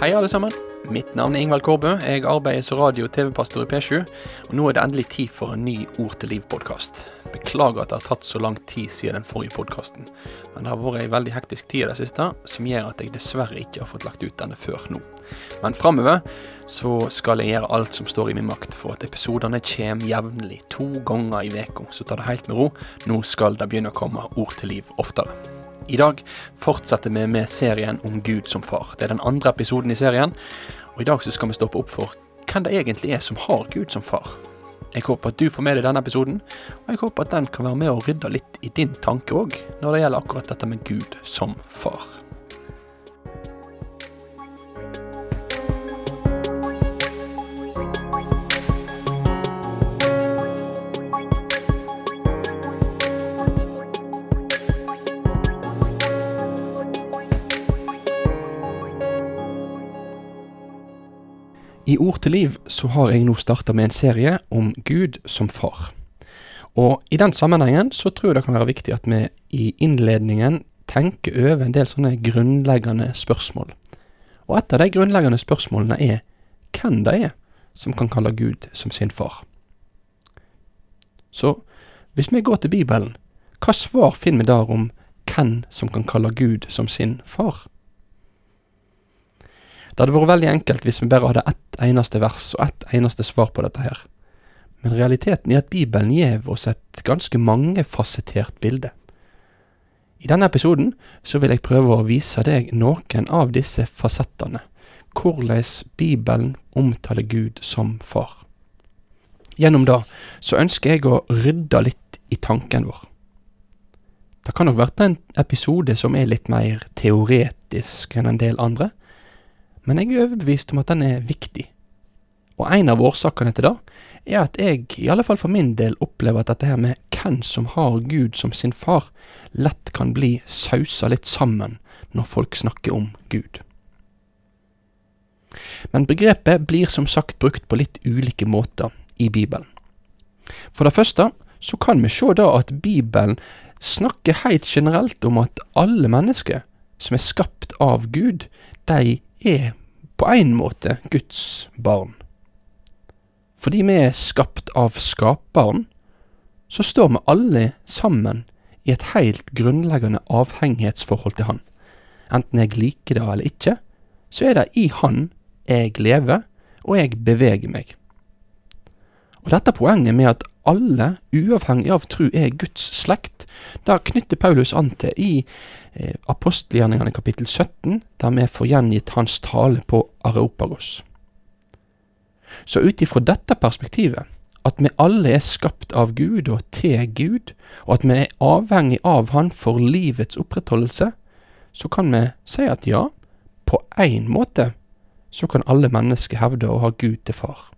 Hei, alle sammen. Mitt navn er Ingvald Kårbø. Jeg arbeider som radio- og TV-pastor i P7. Og nå er det endelig tid for en ny Ord til liv-podkast. Beklager at det har tatt så lang tid siden den forrige podkasten. Men det har vært ei veldig hektisk tid i det siste, som gjør at jeg dessverre ikke har fått lagt ut denne før nå. Men framover så skal jeg gjøre alt som står i min makt for at episodene kommer jevnlig, to ganger i uka. Så ta det helt med ro. Nå skal det begynne å komme ord til liv oftere. I dag fortsetter vi med serien om Gud som far. Det er den andre episoden i serien. Og i dag så skal vi stoppe opp for hvem det egentlig er som har Gud som far. Jeg håper at du får med deg denne episoden, og jeg håper at den kan være med å rydde litt i din tanke òg, når det gjelder akkurat dette med Gud som far. I Ord til liv så har jeg nå starta med en serie om Gud som far. Og i den sammenhengen så tror jeg det kan være viktig at vi i innledningen tenker over en del sånne grunnleggende spørsmål. Og et av de grunnleggende spørsmålene er hvem det er som kan kalle Gud som sin far. Så hvis vi går til Bibelen, hva svar finner vi der om hvem som kan kalle Gud som sin far? Det hadde vært veldig enkelt hvis vi bare hadde ett eneste vers og ett eneste svar på dette her. Men realiteten er at Bibelen gjev oss et ganske mangefasettert bilde. I denne episoden så vil jeg prøve å vise deg noen av disse fasettene, hvordan Bibelen omtaler Gud som far. Gjennom det så ønsker jeg å rydde litt i tanken vår. Det kan nok være en episode som er litt mer teoretisk enn en del andre, men jeg er overbevist om at den er viktig. Og en av årsakene til det er at jeg, i alle fall for min del, opplever at dette her med hvem som har Gud som sin far, lett kan bli sausa litt sammen når folk snakker om Gud. Men begrepet blir som sagt brukt på litt ulike måter i Bibelen. For det første så kan vi se da at Bibelen snakker helt generelt om at alle mennesker som er skapt av Gud, de er på en måte Guds barn. Fordi vi er skapt av Skaperen, så står vi alle sammen i et helt grunnleggende avhengighetsforhold til Han. Enten jeg liker det eller ikke, så er det i Han jeg lever, og jeg beveger meg. Og dette poenget med at alle, uavhengig av tru, er Guds slekt, da knytter Paulus an til i eh, apostelgjerningene kapittel 17, der vi får gjengitt hans tale på Areopagos. Så ut ifra dette perspektivet, at vi alle er skapt av Gud og til Gud, og at vi er avhengig av Han for livets opprettholdelse, så kan vi si at ja, på én måte så kan alle mennesker hevde å ha Gud til far.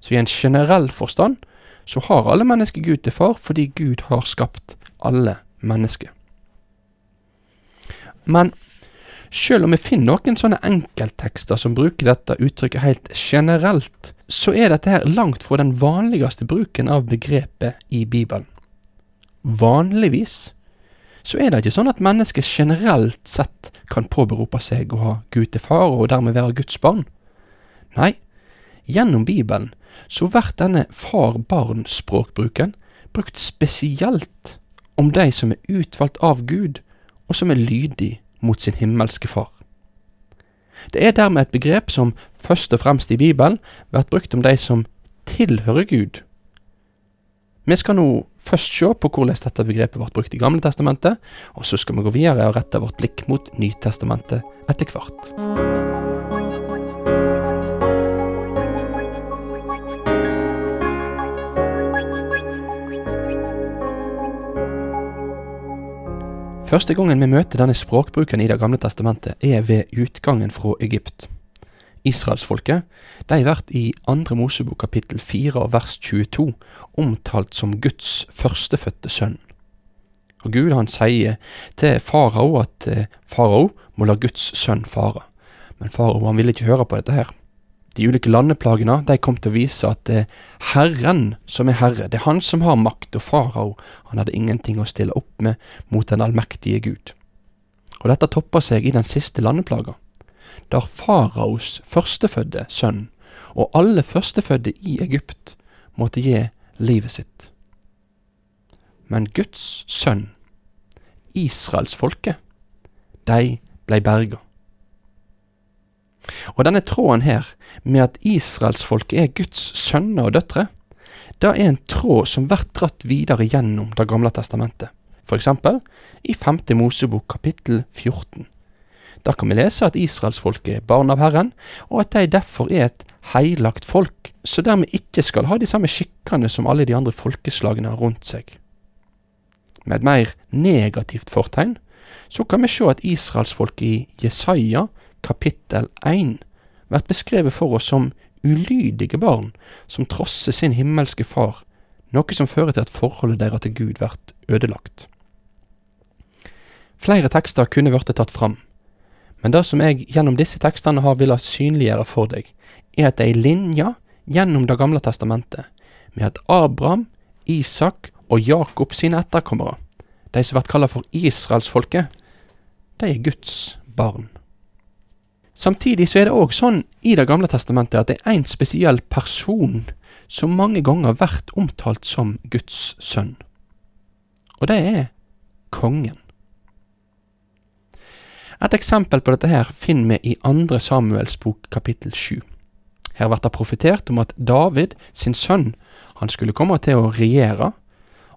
Så i en generell forstand så har alle mennesker Gud til far fordi Gud har skapt alle mennesker. Men selv om vi finner noen sånne enkelttekster som bruker dette uttrykket helt generelt, så er dette her langt fra den vanligste bruken av begrepet i Bibelen. Vanligvis så er det ikke sånn at mennesker generelt sett kan påberope seg å ha Gud til far og dermed være Guds barn. Nei, gjennom Bibelen så blir denne far-barn-språkbruken brukt spesielt om de som er utvalgt av Gud, og som er lydig mot sin himmelske far. Det er dermed et begrep som først og fremst i Bibelen blir brukt om de som tilhører Gud. Vi skal nå først se på hvordan dette begrepet ble brukt i Gamle testamentet, og så skal vi gå videre og rette vårt blikk mot Nytestamentet etter hvert. Første gangen vi møter denne språkbruken i Det gamle testamentet, er ved utgangen fra Egypt. Israelsfolket de blir i andre Mosebok kapittel 4 vers 22 omtalt som Guds førstefødte sønn. Og Gud han sier til farao at eh, farao må la Guds sønn fare. Men farao han ville ikke høre på dette her. De ulike landeplagene de kom til å vise at det er Herren som er herre, det er han som har makt, og farao han hadde ingenting å stille opp med mot den allmektige Gud. Og dette topper seg i den siste landeplaga, der faraos førstefødte sønn og alle førstefødte i Egypt måtte gi livet sitt. Men Guds sønn, israelsfolket, de blei berga. Og denne tråden her, med at israelsfolket er Guds sønner og døtre, det er en tråd som blir dratt videre gjennom Det gamle testamentet. For eksempel i 5. Mosebok kapittel 14. Da kan vi lese at israelsfolket er barn av Herren, og at de derfor er et heilagt folk, så dermed ikke skal ha de samme skikkene som alle de andre folkeslagene rundt seg. Med et mer negativt fortegn så kan vi se at israelsfolket i Jesaja kapittel 1 vært beskrevet for oss som ulydige barn som trosser sin himmelske far, noe som fører til at forholdet deres til Gud blir ødelagt. Flere tekster kunne blitt tatt fram, men det som jeg gjennom disse tekstene har villet synliggjøre for deg, er at det er ei linje gjennom Det gamle testamentet, med at Abraham, Isak og Jakob sine etterkommere, de som blir kalt for israelsfolket, de er Guds barn. Samtidig så er det òg sånn i Det gamle testamentet at det er én spesiell person som mange ganger har vært omtalt som Guds sønn. Og det er kongen. Et eksempel på dette her finner vi i andre Samuels bok kapittel sju. Her blir det profetert om at David, sin sønn, han skulle komme til å regjere,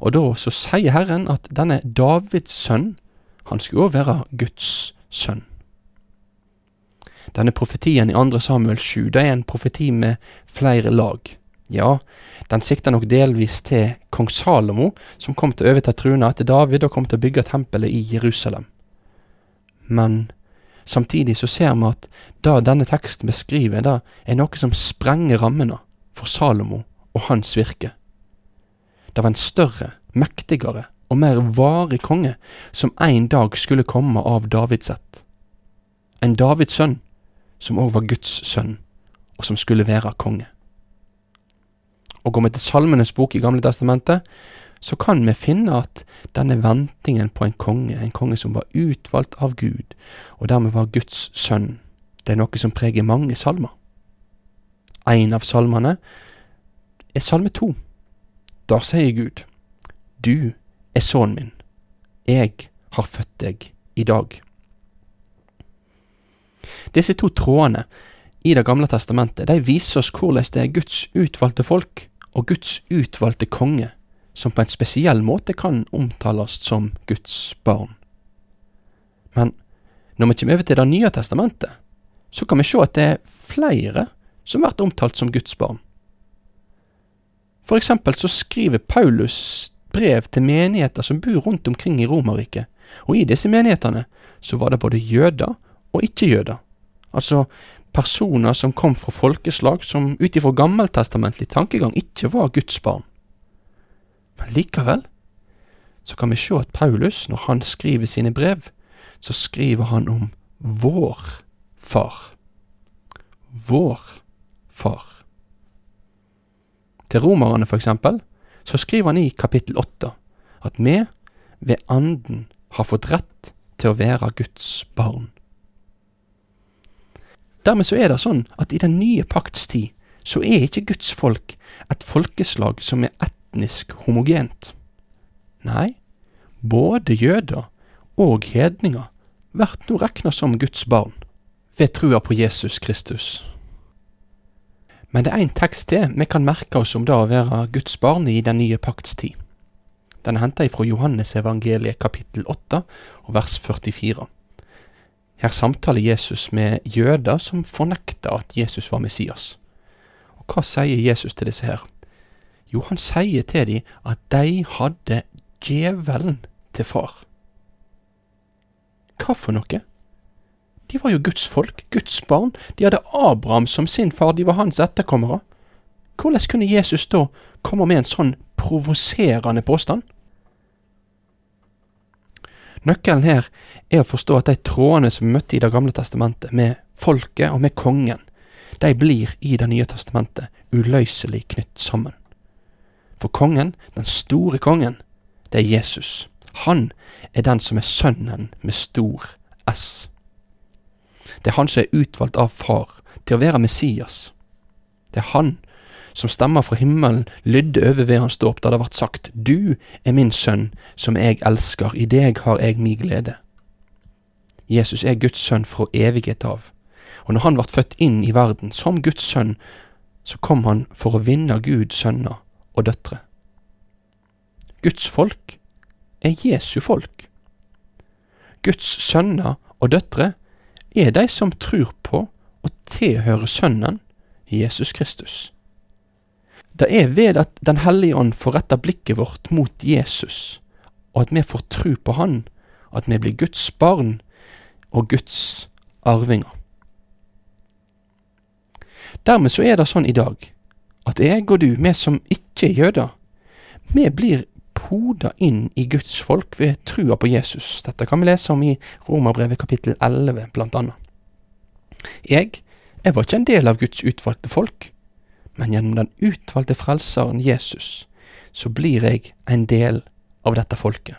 og da så sier Herren at denne Davids sønn, han skulle òg være Guds sønn. Denne profetien i 2. Samuel 7 det er en profeti med flere lag. Ja, den sikter nok delvis til kong Salomo, som kom til å overta truna etter David og kom til å bygge tempelet i Jerusalem. Men samtidig så ser vi at det denne teksten beskriver, det er noe som sprenger rammene for Salomo og hans virke. Det var en større, mektigere og mer varig konge som en dag skulle komme av Davids ett. En Davids sønn som òg var Guds sønn, og som skulle være konge. Og går vi til Salmenes bok i Gamle testamentet, så kan vi finne at denne ventingen på en konge, en konge som var utvalgt av Gud, og dermed var Guds sønn, det er noe som preger mange salmer. En av salmene er salme to. Der sier Gud, Du er sønnen min, jeg har født deg i dag. Disse to trådene i Det gamle testamentet de viser oss hvordan det er Guds utvalgte folk og Guds utvalgte konge som på en spesiell måte kan omtales som Guds barn. Men når vi kommer over til Det nye testamentet, så kan vi se at det er flere som blir omtalt som Guds barn. For eksempel så skriver Paulus brev til menigheter som bor rundt omkring i Romerriket, og i disse menighetene så var det både jøder og ikke-jøder. Altså personer som kom fra folkeslag som ut ifra gammeltestamentlig tankegang ikke var Guds barn. Men likevel så kan vi se at Paulus, når han skriver sine brev, så skriver han om vår far. Vår far. Til romerne, for eksempel, så skriver han i kapittel åtte at vi ved Anden har fått rett til å være Guds barn. Dermed så er det sånn at i den nye pakts tid så er ikke Guds folk et folkeslag som er etnisk homogent. Nei, både jøder og hedninger blir nå regna som Guds barn ved trua på Jesus Kristus. Men det er en tekst til vi kan merke oss om det å være Guds barn i den nye pakts tid. Den er henta fra Johannes evangeliet kapittel 8 og vers 44. Her samtaler Jesus med jøder som fornekter at Jesus var Messias. Og hva sier Jesus til disse her? Jo, han sier til dem at de hadde djevelen til far. Hva for noe? De var jo Guds folk, Guds barn. De hadde Abraham som sin far, de var hans etterkommere. Hvordan kunne Jesus da komme med en sånn provoserende påstand? Nøkkelen her er å forstå at de trådene som vi møtte i Det gamle testamentet, med folket og med kongen, de blir i Det nye testamentet uløselig knytt sammen. For kongen, den store kongen, det er Jesus. Han er den som er sønnen med stor S. Det er han som er utvalgt av far til å være Messias. Det er han som stemmer fra himmelen lydde over ved hans dåp da det vart sagt, Du er min sønn, som jeg elsker, i deg har jeg mi glede. Jesus er Guds sønn fra evighet av, og når han vart født inn i verden som Guds sønn, så kom han for å vinne Guds sønner og døtre. Guds folk er Jesu folk. Guds sønner og døtre er de som tror på og tilhører Sønnen, Jesus Kristus. Det er ved at Den hellige ånd får retta blikket vårt mot Jesus, og at vi får tru på Han, at vi blir Guds barn og Guds arvinger. Dermed så er det sånn i dag at jeg og du, vi som ikke er jøder, vi blir poda inn i Guds folk ved trua på Jesus. Dette kan vi lese om i Romerbrevet kapittel 11, blant annet. Jeg, jeg var ikke en del av Guds utvalgte folk, men gjennom den utvalgte frelseren Jesus, så blir jeg en del av dette folket.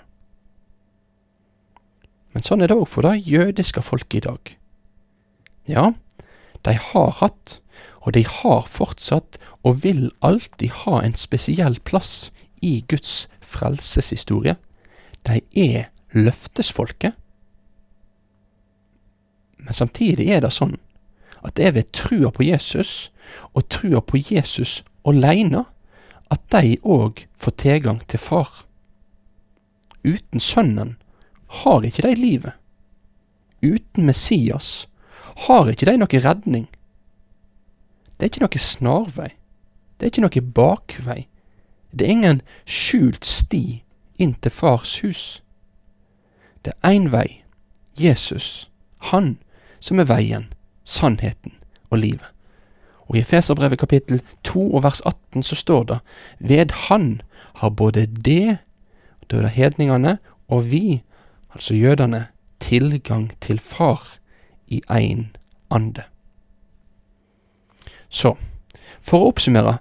Men sånn er det òg for det jødiske folket i dag. Ja, de har hatt, og de har fortsatt, og vil alltid ha en spesiell plass i Guds frelseshistorie. De er løftesfolket. Men samtidig er det sånn at det er ved trua på Jesus og trua på Jesus aleine at de òg får tilgang til Far. Uten Sønnen har ikke de livet. Uten Messias har ikke de noe redning. Det er ikke noe snarvei. Det er ikke noe bakvei. Det er ingen skjult sti inn til Fars hus. Det er én vei, Jesus, Han som er veien, sannheten og livet. Og i Efeserbrevet kapittel 2 og vers 18 så står det Ved Han har både det, da er hedningene, og vi, altså jødene, tilgang til Far i én ande. Så, for å oppsummere,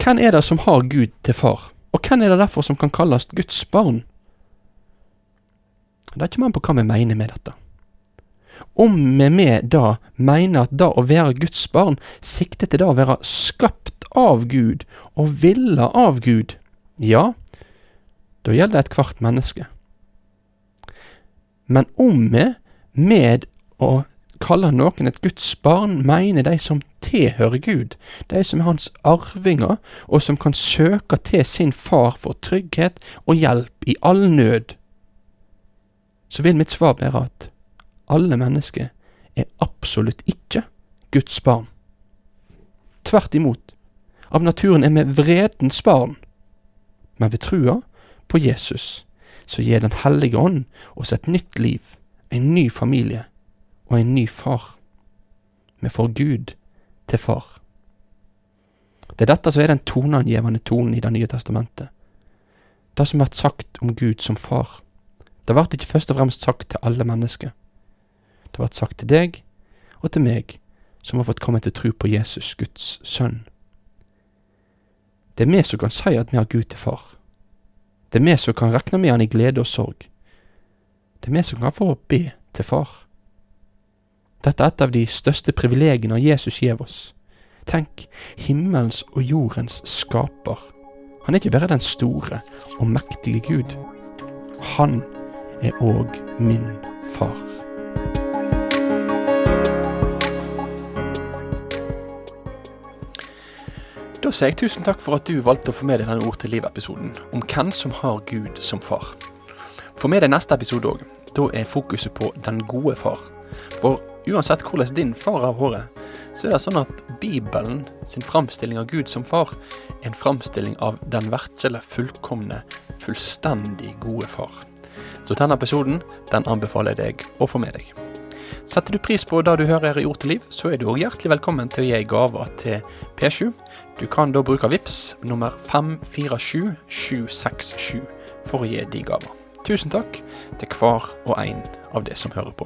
hvem er det som har Gud til far, og hvem er det derfor som kan kalles Guds barn? Det er ikke an på hva vi mener med dette. Om vi med da mener at det å være Guds barn sikter til det å være skapt av Gud og ville av Gud, ja, da gjelder det ethvert menneske. Men om vi med å kalle noen et Guds barn, mener de som tilhører Gud, de som er hans arvinger, og som kan søke til sin far for trygghet og hjelp i all nød, så vil mitt svar være at alle mennesker er absolutt ikke Guds barn. Tvert imot. Av naturen er vi vredens barn. Men ved trua på Jesus så gir Den hellige ånd oss et nytt liv, en ny familie og en ny far. Vi får Gud til far. Det er dette som er den toneangivende tonen i Det nye testamentet. Det som blir sagt om Gud som far. Det blir ikke først og fremst sagt til alle mennesker. Det vært sagt til deg og til meg, som har fått komme til tro på Jesus, Guds sønn. Det er vi som kan si at vi har Gud til far. Det er vi som kan regne med han i glede og sorg. Det er vi som kan få be til far. Dette er et av de største privilegiene Jesus gir oss. Tenk, himmelens og jordens skaper. Han er ikke bare den store og mektige Gud. Han er òg min far. Da sier jeg tusen takk for at du valgte å få med deg denne Ord til liv-episoden om hvem som har Gud som far. Få med deg neste episode òg. Da er fokuset på den gode far. For uansett hvordan din far har vært, så er det sånn at Bibelen sin framstilling av Gud som far er en framstilling av den virkelig fullkomne, fullstendig gode far. Så denne episoden den anbefaler jeg deg å få med deg. Setter du pris på det du hører i Ord til liv, så er du òg hjertelig velkommen til å gi gaver til P7. Du kan da bruke VIPS nummer 547767 for å gi de gaver. Tusen takk til hver og en av de som hører på.